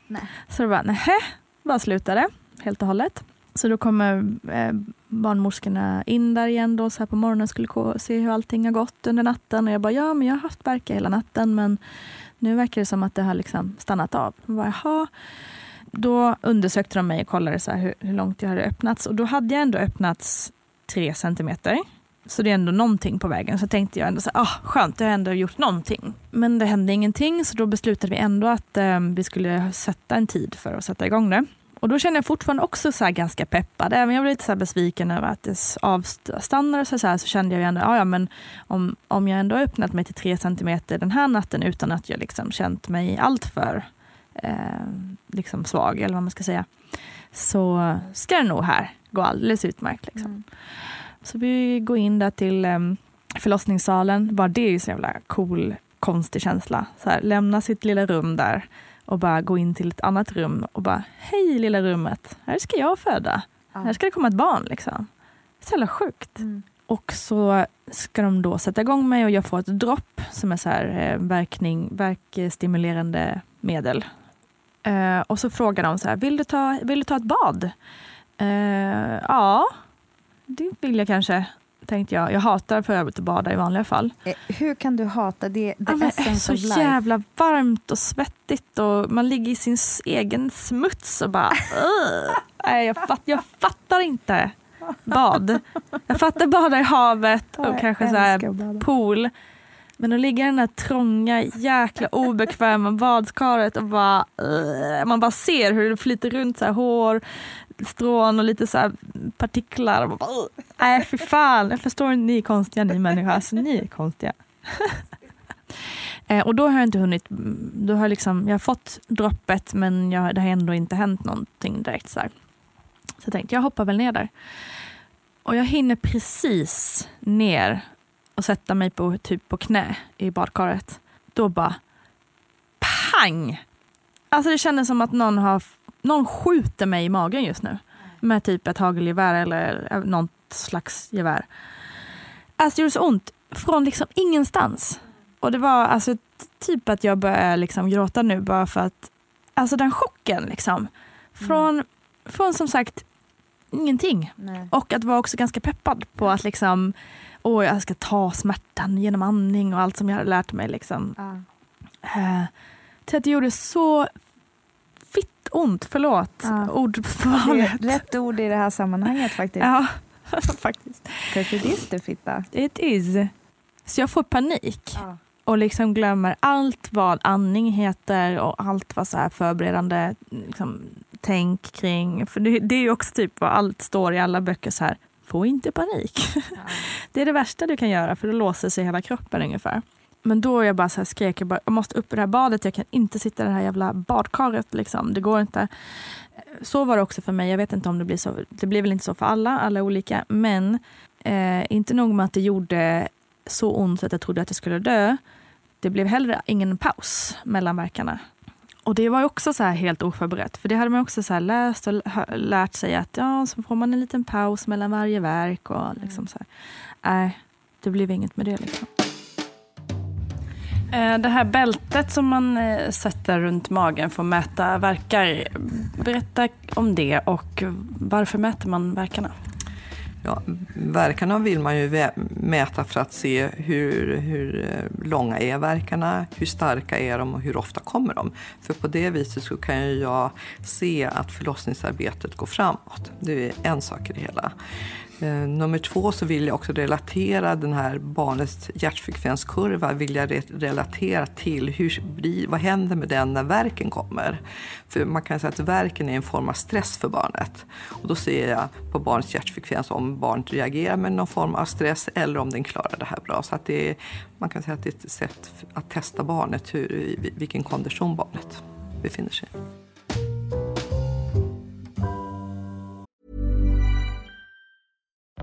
Nej. Så det bara, nähä, bara slutade helt och hållet. Så då kommer eh, barnmorskorna in där igen då, så här på morgonen skulle se hur allting har gått under natten. Och jag bara, ja men jag har haft verkar hela natten men nu verkar det som att det har liksom stannat av. Jag bara, Jaha. Då undersökte de mig och kollade så hur, hur, långt jag hade öppnats. Och då hade jag ändå öppnats tre centimeter. Så det är ändå någonting på vägen. Så tänkte jag ändå så här, ah, skönt, jag har ändå gjort någonting. Men det hände ingenting så då beslutade vi ändå att eh, vi skulle sätta en tid för att sätta igång det. Och då känner jag fortfarande också så ganska peppad. Även jag blev lite så besviken över att det avstannar så, så, så kände jag ändå, ja, men om, om jag ändå öppnat mig till tre centimeter den här natten utan att jag liksom känt mig alltför eh, liksom svag, eller vad man ska säga, så ska det nog här gå alldeles utmärkt. Liksom. Mm. Så vi går in där till eh, förlossningssalen. Bara det är ju så jävla cool, konstig känsla. Så här, lämna sitt lilla rum där och bara gå in till ett annat rum och bara, hej lilla rummet, här ska jag föda. Ja. Här ska det komma ett barn. Liksom. Så jävla sjukt. Mm. Och så ska de då sätta igång mig och jag får ett dropp som är så här, eh, verkning, verkstimulerande medel. Uh, och så frågar de så här, vill du ta, vill du ta ett bad? Uh, ja, det vill jag kanske tänkte jag. Jag hatar för övrigt att bada i vanliga fall. Eh, hur kan du hata det? Det ja, är så jävla varmt och svettigt och man ligger i sin egen smuts och bara... Nej, jag, fatt, jag fattar inte bad. Jag fattar bada i havet och jag kanske så här pool. Men att ligga i den här trånga, jäkla obekväma badkaret och bara... Man bara ser hur det flyter runt så här hår, strån och lite så partiklar. Nej, för fan. Jag förstår inte, ni är konstiga ni människor. Alltså, ni är konstiga. Eh, och då har jag inte hunnit, mm, då har jag, liksom, jag har fått droppet men jag, det har ändå inte hänt någonting direkt. Så, här. så jag tänkte jag hoppar väl ner där. Och jag hinner precis ner och sätta mig på, typ på knä i badkaret. Då bara pang! Alltså det kändes som att någon har någon skjuter mig i magen just nu. Med typ ett hagelgevär eller något slags gevär. Alltså det gjorde så ont från liksom ingenstans. Och det var alltså typ att jag började liksom gråta nu bara för att, alltså den chocken liksom. Från, mm. från som sagt ingenting. Nej. Och att vara också ganska peppad på att liksom, åh jag ska ta smärtan genom andning och allt som jag hade lärt mig. Liksom. Ja. Uh, till att det gjorde så ont, förlåt. Ja. Ordvalet. Rätt ord i det här sammanhanget faktiskt. Ja, faktiskt. Because it is the fitta. It is. Så jag får panik. Ja. Och liksom glömmer allt vad andning heter och allt vad så här förberedande liksom, tänk kring. För det, det är ju också typ vad allt står i alla böcker så här. Få inte panik. Ja. Det är det värsta du kan göra för då låser sig hela kroppen ungefär. Men då jag bara så skrek, jag, bara, jag måste upp i det här badet, jag kan inte sitta i det här jävla badkaret. Liksom. Det går inte. Så var det också för mig. Jag vet inte om det blir så. Det blir väl inte så för alla, alla är olika. Men eh, inte nog med att det gjorde så ont att jag trodde att jag skulle dö. Det blev heller ingen paus mellan verkarna. Och det var också så helt oförberett. För det hade man också så läst och lärt sig att ja, så får man en liten paus mellan varje verk. Och liksom så Nej, det blev inget med det. Liksom. Eh, det här bältet som man eh, sätter runt magen för att mäta verkar. Berätta om det och varför mäter man verkarna? Ja, verkarna vill man ju mäta för att se hur, hur eh, långa är verkarna, hur starka är de och hur ofta kommer de? För på det viset så kan jag se att förlossningsarbetet går framåt. Det är en sak i det hela. Eh, nummer två så vill jag också relatera den här barnets hjärtfrekvenskurva vill jag relatera till hur, vad händer med den när verken kommer. För man kan säga att verken är en form av stress för barnet. Och då ser jag på barnets hjärtfrekvens om barnet reagerar med någon form av stress eller om den klarar det här bra. Så att det är, man kan säga att det är ett sätt att testa barnet, hur, vilken kondition barnet befinner sig i.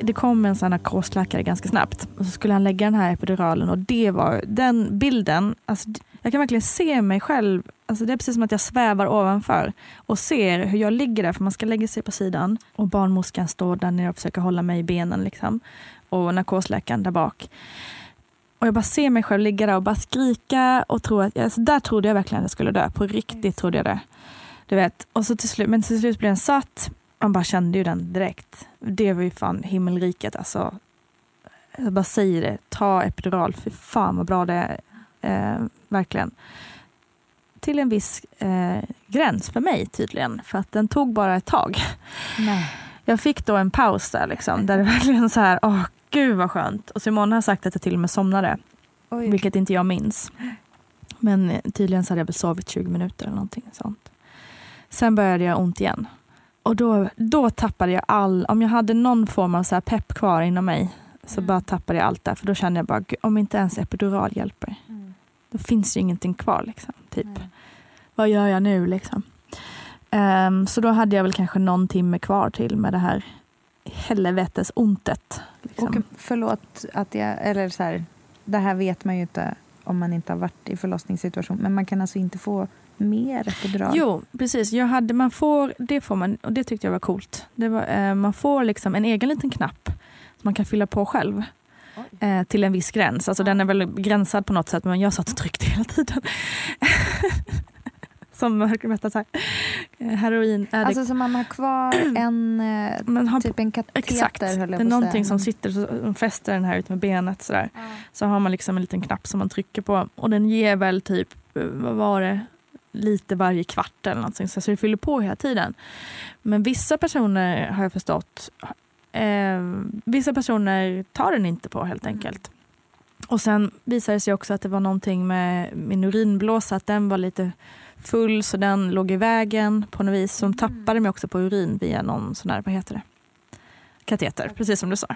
Det kom en sån narkosläkare ganska snabbt och så skulle han lägga den här epiduralen och det var den bilden, alltså, jag kan verkligen se mig själv, alltså, det är precis som att jag svävar ovanför och ser hur jag ligger där, för man ska lägga sig på sidan och barnmorskan står där nere och försöker hålla mig i benen liksom, och narkosläkaren där bak. Och jag bara ser mig själv ligga där och bara skrika och tro att, alltså, där trodde jag verkligen att jag skulle dö, på riktigt trodde jag det. Du vet, och så till slut, men till slut blev den satt. Man bara kände ju den direkt. Det var ju fan himmelriket alltså. Jag bara säger det, ta epidural, för fan vad bra det är. Eh, verkligen. Till en viss eh, gräns för mig tydligen, för att den tog bara ett tag. Nej. Jag fick då en paus där, liksom, där det verkligen så här, åh gud vad skönt. Och Simone har sagt att jag till och med somnade, Oj. vilket inte jag minns. Men tydligen så hade jag väl sovit 20 minuter eller någonting sånt. Sen började jag ont igen. Och då, då tappade jag all, om jag hade någon form av så här pepp kvar inom mig, så bara tappade jag allt där. För då kände jag bara, "Gud, om inte ens epidural hjälper, då finns det ju ingenting kvar. Liksom, typ. Vad gör jag nu liksom? Ehm, så då hade jag väl kanske någon timme kvar till med det här helvetes ontet. Liksom. Och förlåt att jag, eller så här, det här vet man ju inte om man inte har varit i förlossningssituation, men man kan alltså inte få mer epidural? Jo, precis. Jag hade, man får, det får man, och det tyckte jag var coolt. Det var, eh, man får liksom en egen liten knapp som man kan fylla på själv. Eh, till en viss gräns. Alltså Den är väl gränsad på något sätt, men jag satt och tryckte hela tiden. som berättar så här, eh, heroin. Är Alltså så man har kvar en, eh, Man har- typ en kateter Exakt. Det är på någonting säga. som sitter, så de fäster den här ut med benet. Sådär. Så har man liksom en liten knapp som man trycker på. Och den ger väl typ, eh, vad var det, lite varje kvart eller någonting. Så det fyller på hela tiden. Men vissa personer har jag förstått, eh, vissa personer tar den inte på helt enkelt. Och sen visade det sig också att det var någonting med min urinblåsa, att den var lite full så den låg i vägen på något vis. Så de tappade mig också på urin via någon sån här, vad heter det? Kateter, precis som du sa.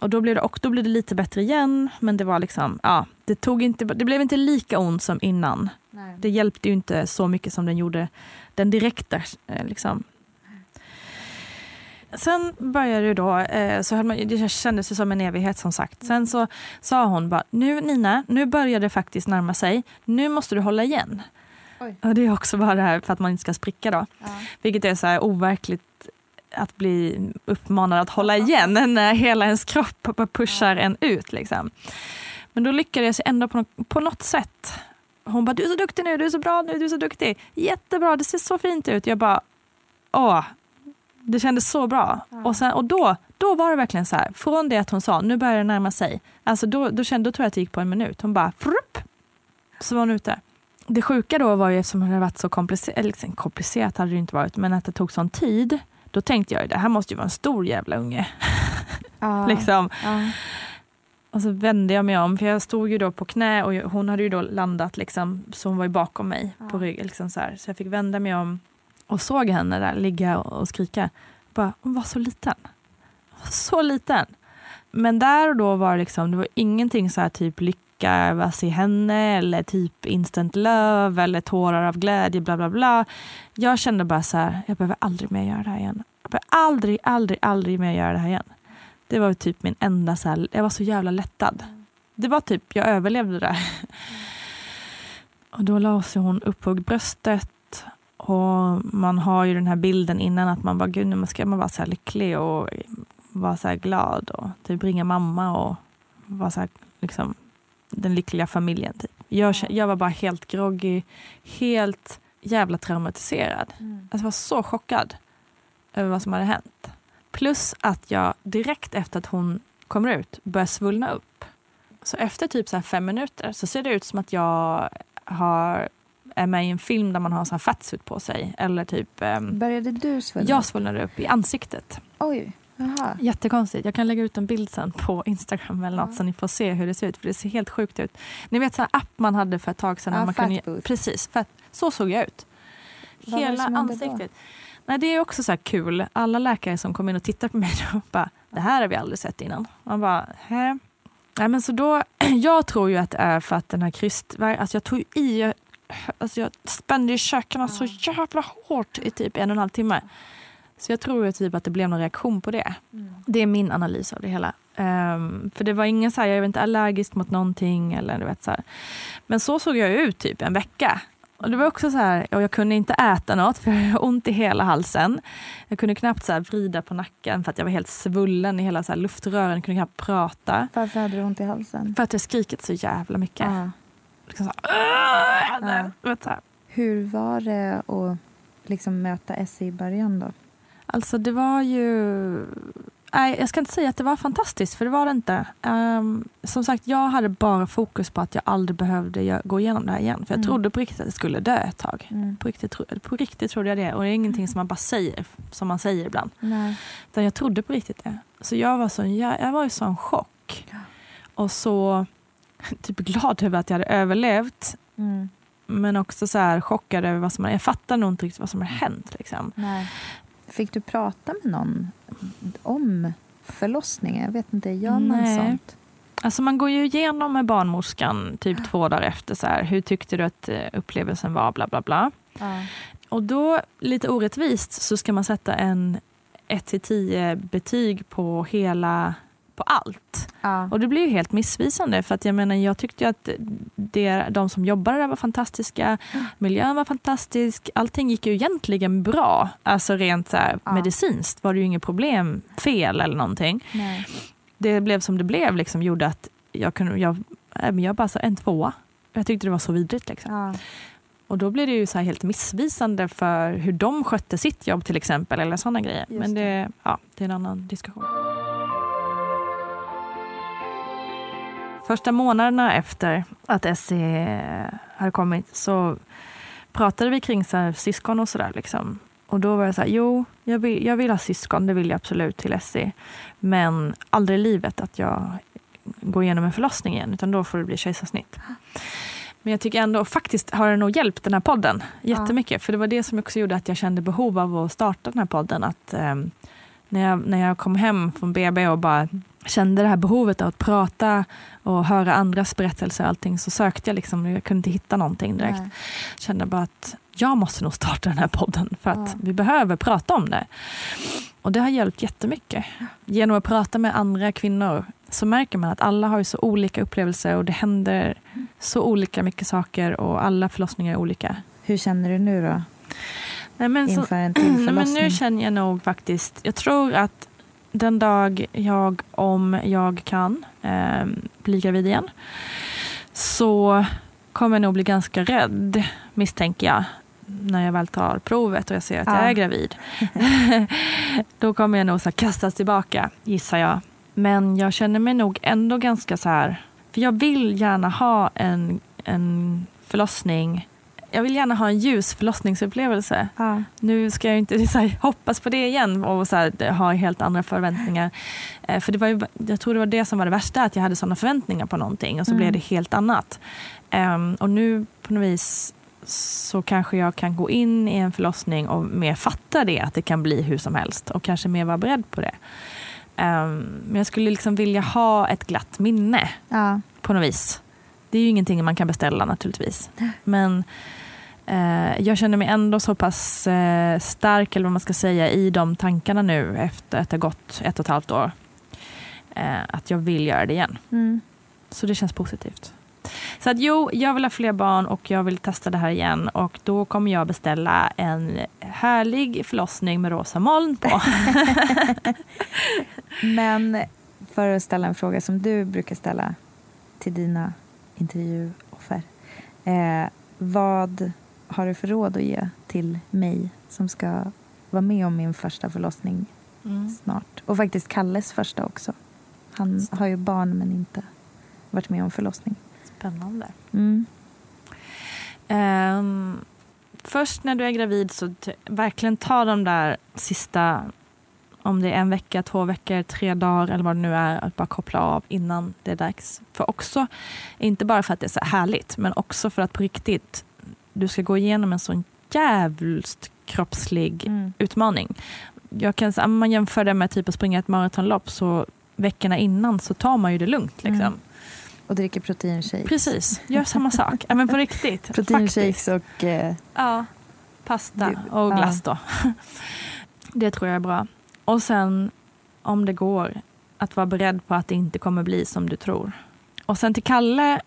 Och då blev, det, och då blev det lite bättre igen, men det var liksom, ja, det, tog inte, det blev inte lika ont som innan. Nej. Det hjälpte ju inte så mycket som den gjorde den direkta eh, liksom, Sen började det då, eh, så man, det kändes ju som en evighet som sagt. Sen så sa hon bara, nu Nina, nu börjar det faktiskt närma sig. Nu måste du hålla igen. Oj. Och det är också bara det här för att man inte ska spricka då. Ja. Vilket är så här overkligt att bli uppmanad att hålla igen när hela ens kropp pushar en ut. Liksom. Men då lyckades jag ändå på något, sätt. Hon bara, du är så duktig nu, du är så bra nu, du är så duktig. Jättebra, det ser så fint ut. Jag bara, åh, det kändes så bra. Och, sen, och då, då var det verkligen så här, från det att hon sa, nu börjar det närma sig. Alltså då, då, kände, då tror jag att det gick på en minut. Hon bara, frupp, så var hon ute. Det sjuka då var ju eftersom det hade varit så komplicerat, eller liksom komplicerat hade det inte varit, men att det tog sån tid. Då tänkte jag, det här måste ju vara en stor jävla unge. Ja. liksom. Ja. Och så vände jag mig om, för jag stod ju då på knä och hon hade ju då landat liksom, så hon var ju bakom mig på ryggen. Liksom så, här. så jag fick vända mig om och såg henne där ligga och, skrika. Bara, hon var så liten. Hon var så liten. Men där och då var liksom, det var ingenting så här typ lycka över i henne eller typ instant love eller tårar av glädje bla bla bla. Jag kände bara så här, jag behöver aldrig mer göra det här igen. Jag behöver aldrig, aldrig, aldrig mer göra det här igen. Det var typ min enda så här, jag var så jävla lättad. Det var typ, jag överlevde det. Och då la sig hon upp på bröstet och man har ju den här bilden innan att man bara, gud nu ska man vara så här lycklig och vara så här glad och typ ringa mamma och vara så här, liksom den lyckliga familjen. Typ. Jag, jag var bara helt groggy, helt jävla traumatiserad. Mm. Alltså, jag var så chockad över vad som hade hänt. Plus att jag direkt efter att hon kommer ut börjar svullna upp. Så efter typ så här fem minuter så ser det ut som att jag har, är med i en film där man har här fatsuit på sig. Eller typ, ehm, Började du svullna? jag svullnade upp i ansiktet. Oj, jaha. Jättekonstigt. Jag kan lägga ut en bild sen på Instagram eller något så ni får se hur det ser ut. För det ser helt sjukt ut. Ni vet så här app man hade för ett tag sedan. Ja, man kunde, fat precis, för att, så såg jag ut. Vad Hela ansiktet. Nej, det är också så här kul. Alla läkare som kommer in och tittar på mig då bara, det här har vi aldrig sett innan. Man bara, hä? Nej, men så då, jag tror ju att det är för att den här kryst... Alltså jag tog i, alltså jag spände ju käkarna så jävla hårt i typ en och en halv timme. Så jag tror ju typ att det blev någon reaktion på det. Det är min analys av det hela. Ehm, för det var ingen så här, jag är inte allergisk mot någonting. Eller, du vet, så här. Men så såg jag ut typ en vecka. Och det var också så här, och jag kunde inte äta något för jag hade ont i hela halsen. Jag kunde knappt så vrida på nacken för att jag var helt svullen i hela så luftrören. Jag kunde knappt prata. Varför hade du ont i halsen? För att jag skrikit så jävla mycket. Ja. Liksom så här, du vet, så. Hur var det att liksom möta Essie i början då? Alltså det var ju... Nej, jag ska inte säga att det var fantastiskt, för det var det inte. Ehm, som sagt, jag hade bara fokus på att jag aldrig behövde gå igenom det här igen. För jag Mm. trodde på riktigt att jag skulle dö ett tag. Mm. På, riktigt, på riktigt trodde jag det. Och det är ingenting som man bara säger, som man säger ibland. Nej. Utan jag trodde på riktigt det. Så jag var, så, jag, jag var i sån chock. Och så typ glad över att jag hade överlevt. Mm. Men också så här chockad över vad som Jag fattade nog inte riktigt vad som hade hänt. Liksom. Nej. Fick du prata med någon om förlossningen? Jag vet inte, gör man Nej. sånt? Alltså man går ju igenom med barnmorskan typ två dagar efter. Så här, hur tyckte du att eh, upplevelsen var? Bla, bla, bla. Ja. Och då, lite orättvist, så ska man sätta en 1-10 betyg på hela på allt. Ja. Och det blir ju helt missvisande för att jag menar jag tyckte att det, de som jobbade där var fantastiska, miljön var fantastisk, allting gick ju egentligen bra. Alltså rent så här, Ja. medicinskt var det ju inget problem, fel eller någonting. Nej. Det blev som det blev liksom gjorde att jag kunde, jag, jag bara sa en tvåa. Jag tyckte det var så vidrigt liksom. Ja. Och då blir det ju så helt missvisande för hur de skötte sitt jobb till exempel eller sådana grejer. Just Men det, ja, det är en annan diskussion. Första månaderna efter att Essie hade kommit så pratade vi kring så här, syskon och sådär. Liksom. Och då var jag så här, jo, jag vill, jag vill ha syskon, det vill jag absolut till Essie. Men aldrig i livet att jag går igenom en förlossning igen, utan då får det bli kejsarsnitt. Men jag tycker ändå, faktiskt har det nog hjälpt den här podden jättemycket. För det var det som också gjorde att jag kände behov av att starta den här podden. Att, ehm, när jag, när jag kom hem från BB och bara kände det här behovet av att prata och höra andras berättelser och allting så sökte jag liksom, jag kunde inte hitta någonting direkt. Nej. Kände bara att jag måste nog starta den här podden för att Ja. vi behöver prata om det. Och det har hjälpt jättemycket. Genom att prata med andra kvinnor så märker man att alla har ju så olika upplevelser och det händer så olika mycket saker och alla förlossningar är olika. Hur känner du nu då? Nej, men så- Inför en till Nej, men förlossning? nu känner jag nog faktiskt, jag tror att den dag jag, om jag kan, eh, bli gravid igen, så kommer jag nog bli ganska rädd, misstänker jag, när jag väl tar provet och jag ser att Ja. jag är gravid. Då kommer jag nog så kastas tillbaka, gissar jag. Men jag känner mig nog ändå ganska så här, för jag vill gärna ha en, en förlossning jag vill gärna ha en ljus förlossningsupplevelse. Ja. Nu ska jag inte så här, hoppas på det igen och så här, ha helt andra förväntningar. Eh, för det var ju, jag tror det var det som var det värsta, att jag hade sådana förväntningar på någonting och så Mm. blev det helt annat. Ehm, och nu på något vis så kanske jag kan gå in i en förlossning och mer fatta det, att det kan bli hur som helst och kanske mer vara beredd på det. Ehm, men jag skulle liksom vilja ha ett glatt minne Ja. på något vis. Det är ju ingenting man kan beställa naturligtvis. Men eh, jag känner mig ändå så pass eh, stark, eller vad man ska säga, i de tankarna nu efter att det har gått ett och ett halvt år. Eh, att jag vill göra det igen. Mm. Så det känns positivt. Så att jo, jag vill ha fler barn och jag vill testa det här igen. Och då kommer jag beställa en härlig förlossning med rosa moln på. Men för att ställa en fråga som du brukar ställa till dina intervjuoffer. Eh, vad har du för råd att ge till mig som ska vara med om min första förlossning Mm. snart? Och faktiskt Kalles första också. Han har ju barn men inte varit med om förlossning. Spännande. Mm. Ehm, först när du är gravid så verkligen ta de där sista, om det är en vecka, två veckor, tre dagar eller vad det nu är, att bara koppla av innan det är dags. För också, inte bara för att det är så härligt, men också för att på riktigt, du ska gå igenom en sån jävligt kroppslig Mm. utmaning. Jag kan, om man jämför det med typ att springa ett maratonlopp så veckorna innan så tar man ju det lugnt. Liksom. Mm. Och dricker proteinshakes. Precis, gör samma sak. Ja, men på riktigt. Proteinshakes och... Eh, Ja, pasta och ja. glass då. Det tror jag är bra. Och sen, om det går, att vara beredd på att det inte kommer bli som du tror. Och sen till Kalle,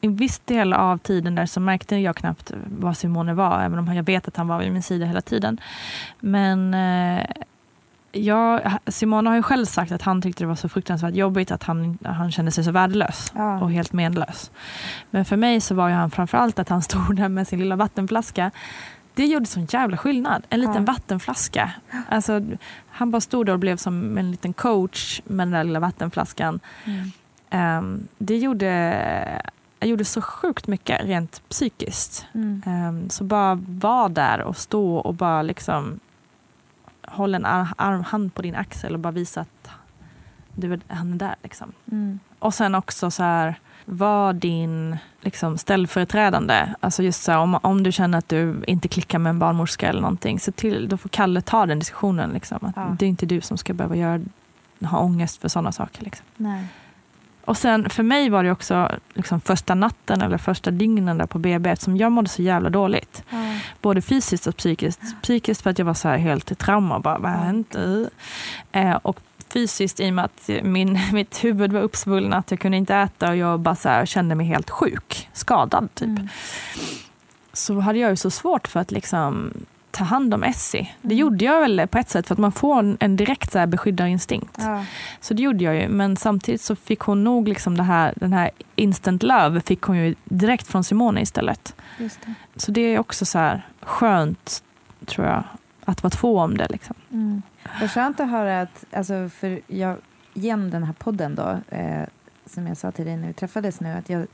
i viss del av tiden där så märkte jag knappt vad Simone var, även om jag vet att han var vid min sida hela tiden. Men eh, jag, Simone har ju själv sagt att han tyckte det var så fruktansvärt jobbigt att han, han kände sig så värdelös Ja. och helt menlös. Men för mig så var ju han framförallt att han stod där med sin lilla vattenflaska. Det gjorde sån jävla skillnad. En liten Ja. vattenflaska. Alltså, han bara stod där och blev som en liten coach med den där lilla vattenflaskan. Mm. Ehm, det gjorde, jag gjorde så sjukt mycket rent psykiskt. mm. Ehm, så bara vara där och stå och bara liksom hålla en ar- arm, hand på din axel och bara visa att du, är- han är där. Liksom. Mm. Och sen också så här, var din liksom, ställföreträdande. Alltså just så här, om, om du känner att du inte klickar med en barnmorska eller någonting, så till, då får Kalle ta den diskussionen. Liksom. Att Ja. Det är inte du som ska behöva göra, ha ångest för sådana saker. Liksom. Nej. Och sen för mig var det också liksom, första natten eller första dygnen där på BB, eftersom jag mådde så jävla dåligt. Ja. Både fysiskt och psykiskt. Psykiskt för att jag var så här helt i trauma. Bara, vad har hänt? Eh, och fysiskt i och med att min, mitt huvud var uppsvullnat. Jag kunde inte äta och jag bara här, kände mig helt sjuk. Skadad typ. Mm. Så hade jag ju så svårt för att liksom ta hand om Essie. Det Mm. gjorde jag väl på ett sätt för att man får en, en direkt så här beskyddarinstinkt. Ja. Så det gjorde jag ju. Men samtidigt så fick hon nog liksom det här, den här instant love fick hon ju direkt från Simone istället. Just det. Så det är också så här skönt, tror jag, att vara två om det. Liksom. Mm. Vad skönt att höra att, alltså för jag, genom den här podden då, eh, som jag sa till dig när vi träffades nu, att jag,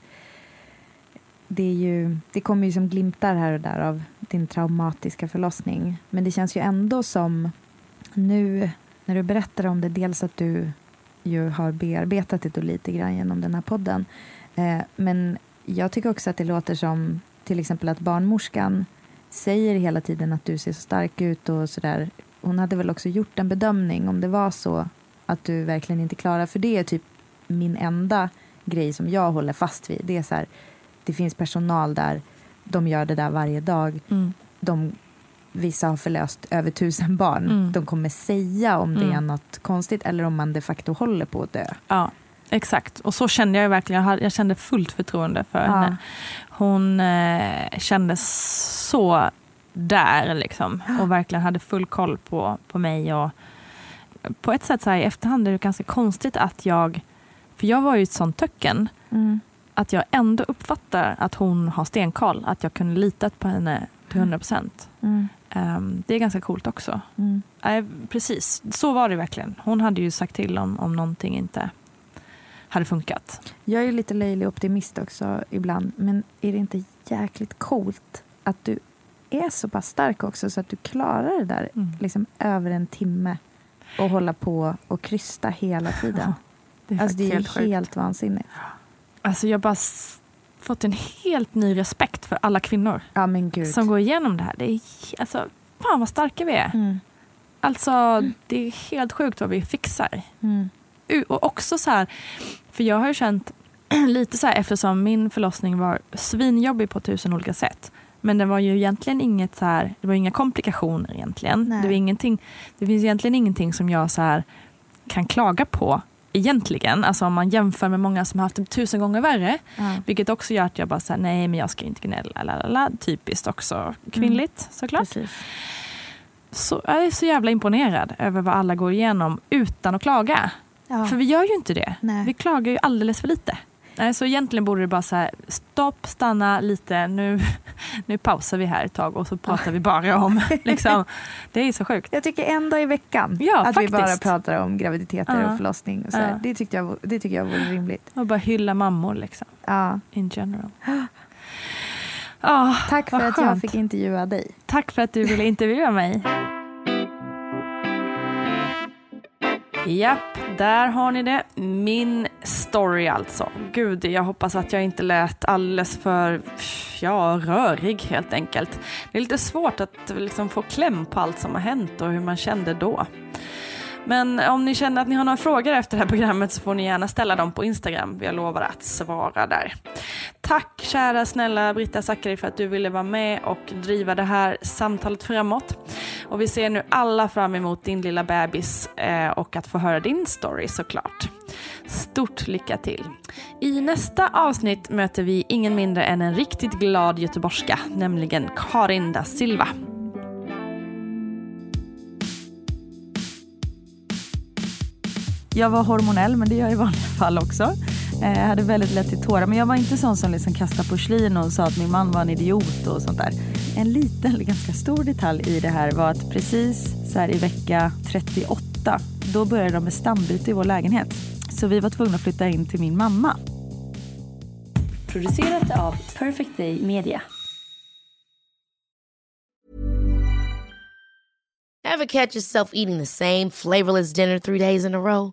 det, är ju, det kommer ju som glimtar här och där av din traumatiska förlossning. Men det känns ju ändå som nu när du berättar om det, dels att du ju har bearbetat det då lite grann genom den här podden. Eh, men jag tycker också att det låter som till exempel att barnmorskan säger hela tiden att du ser så stark ut och sådär hon hade väl också gjort en bedömning om det var så att du verkligen inte klarar. För det är typ min enda grej som jag håller fast vid. Det är så här, det finns personal där, de gör det där varje dag. Mm. De, vissa har förlöst över tusen barn. Mm. De kommer säga om det Mm. är något konstigt eller om man de facto håller på att dö. Ja, exakt. Och så kände jag verkligen. Jag, hade, jag kände fullt förtroende för Ja. henne. Hon eh, kände så där liksom. Och verkligen hade full koll på, på mig. Och på ett sätt så här, i efterhand är det ganska konstigt att jag... För jag var ju ett sånt töcken. Mm. Att jag ändå uppfattar att hon har stenkoll. Att jag kunde lita på henne till 100 procent. Mm. Ehm, det är ganska coolt också. Mm. Nej, precis, så var det verkligen. Hon hade ju sagt till om, om någonting inte hade funkat. Jag är ju lite löjlig optimist också ibland. Men är det inte jäkligt coolt att du är så pass stark också så att du klarar det där Mm. liksom över en timme och hålla på och krysta hela tiden. Det är alltså det är helt helt, vansinnigt. Alltså jag har bara fått en helt ny respekt för alla kvinnor Ja som går igenom det här. Det är, alltså, fan vad starka vi är. Mm. Alltså det är helt sjukt vad vi fixar. Mm. Och också så här, för jag har ju känt lite så här eftersom min förlossning var svinjobbig på tusen olika sätt. Men det var ju egentligen inget så här, det var inga komplikationer egentligen. Nej. Det, var ingenting, det finns egentligen ingenting som jag så här kan klaga på egentligen. Alltså om man jämför med många som har haft det tusen gånger värre. Ja. Vilket också gör att jag bara säger nej men jag ska inte gnälla. Lalala. Typiskt också kvinnligt såklart. Precis. Så jag är så jävla imponerad över vad alla går igenom utan att klaga. Ja. För vi gör ju inte det. Nej. Vi klagar ju alldeles för lite. Nej, Så egentligen borde det bara så här, stopp, stanna lite, nu, nu pausar vi här ett tag och så pratar vi bara om, liksom. det är så sjukt. Jag tycker en dag i veckan Ja, att faktiskt. vi bara pratar om graviditeter Ja. och förlossning. Och så. Ja. Det, tyckte jag, det tycker jag vore rimligt. Och bara hylla mammor liksom, Ja. in general. Ah, Tack för att jag skönt. fick intervjua dig. Tack för att du ville intervjua mig. Japp, där har ni det. Min story alltså. Gud, jag hoppas att jag inte lät alldeles för ja, rörig helt enkelt. Det är lite svårt att liksom få kläm på allt som har hänt och hur man kände då. Men om ni känner att ni har några frågor efter det här programmet så får ni gärna ställa dem på Instagram. Jag lovar att svara där. Tack kära snälla Britta Zackari för att du ville vara med och driva det här samtalet framåt. Och vi ser nu alla fram emot din lilla bebis eh, och att få höra din story såklart. Stort lycka till! I nästa avsnitt möter vi ingen mindre än en riktigt glad göteborgska, nämligen Karin da Silva. Jag var hormonell, men det gör jag i vanliga fall också. Eh, Jag hade väldigt lätt till tårar, men jag var inte sån som liksom kastade porslin och sa att min man var en idiot och sånt där. En liten, eller ganska stor detalj i det här var att precis så här i vecka 38, då började de med stambyte i vår lägenhet. Så vi var tvungna att flytta in till min mamma. Producerat av Perfect Day Media. Ever catch yourself eating the same flavorless dinner three days in a row?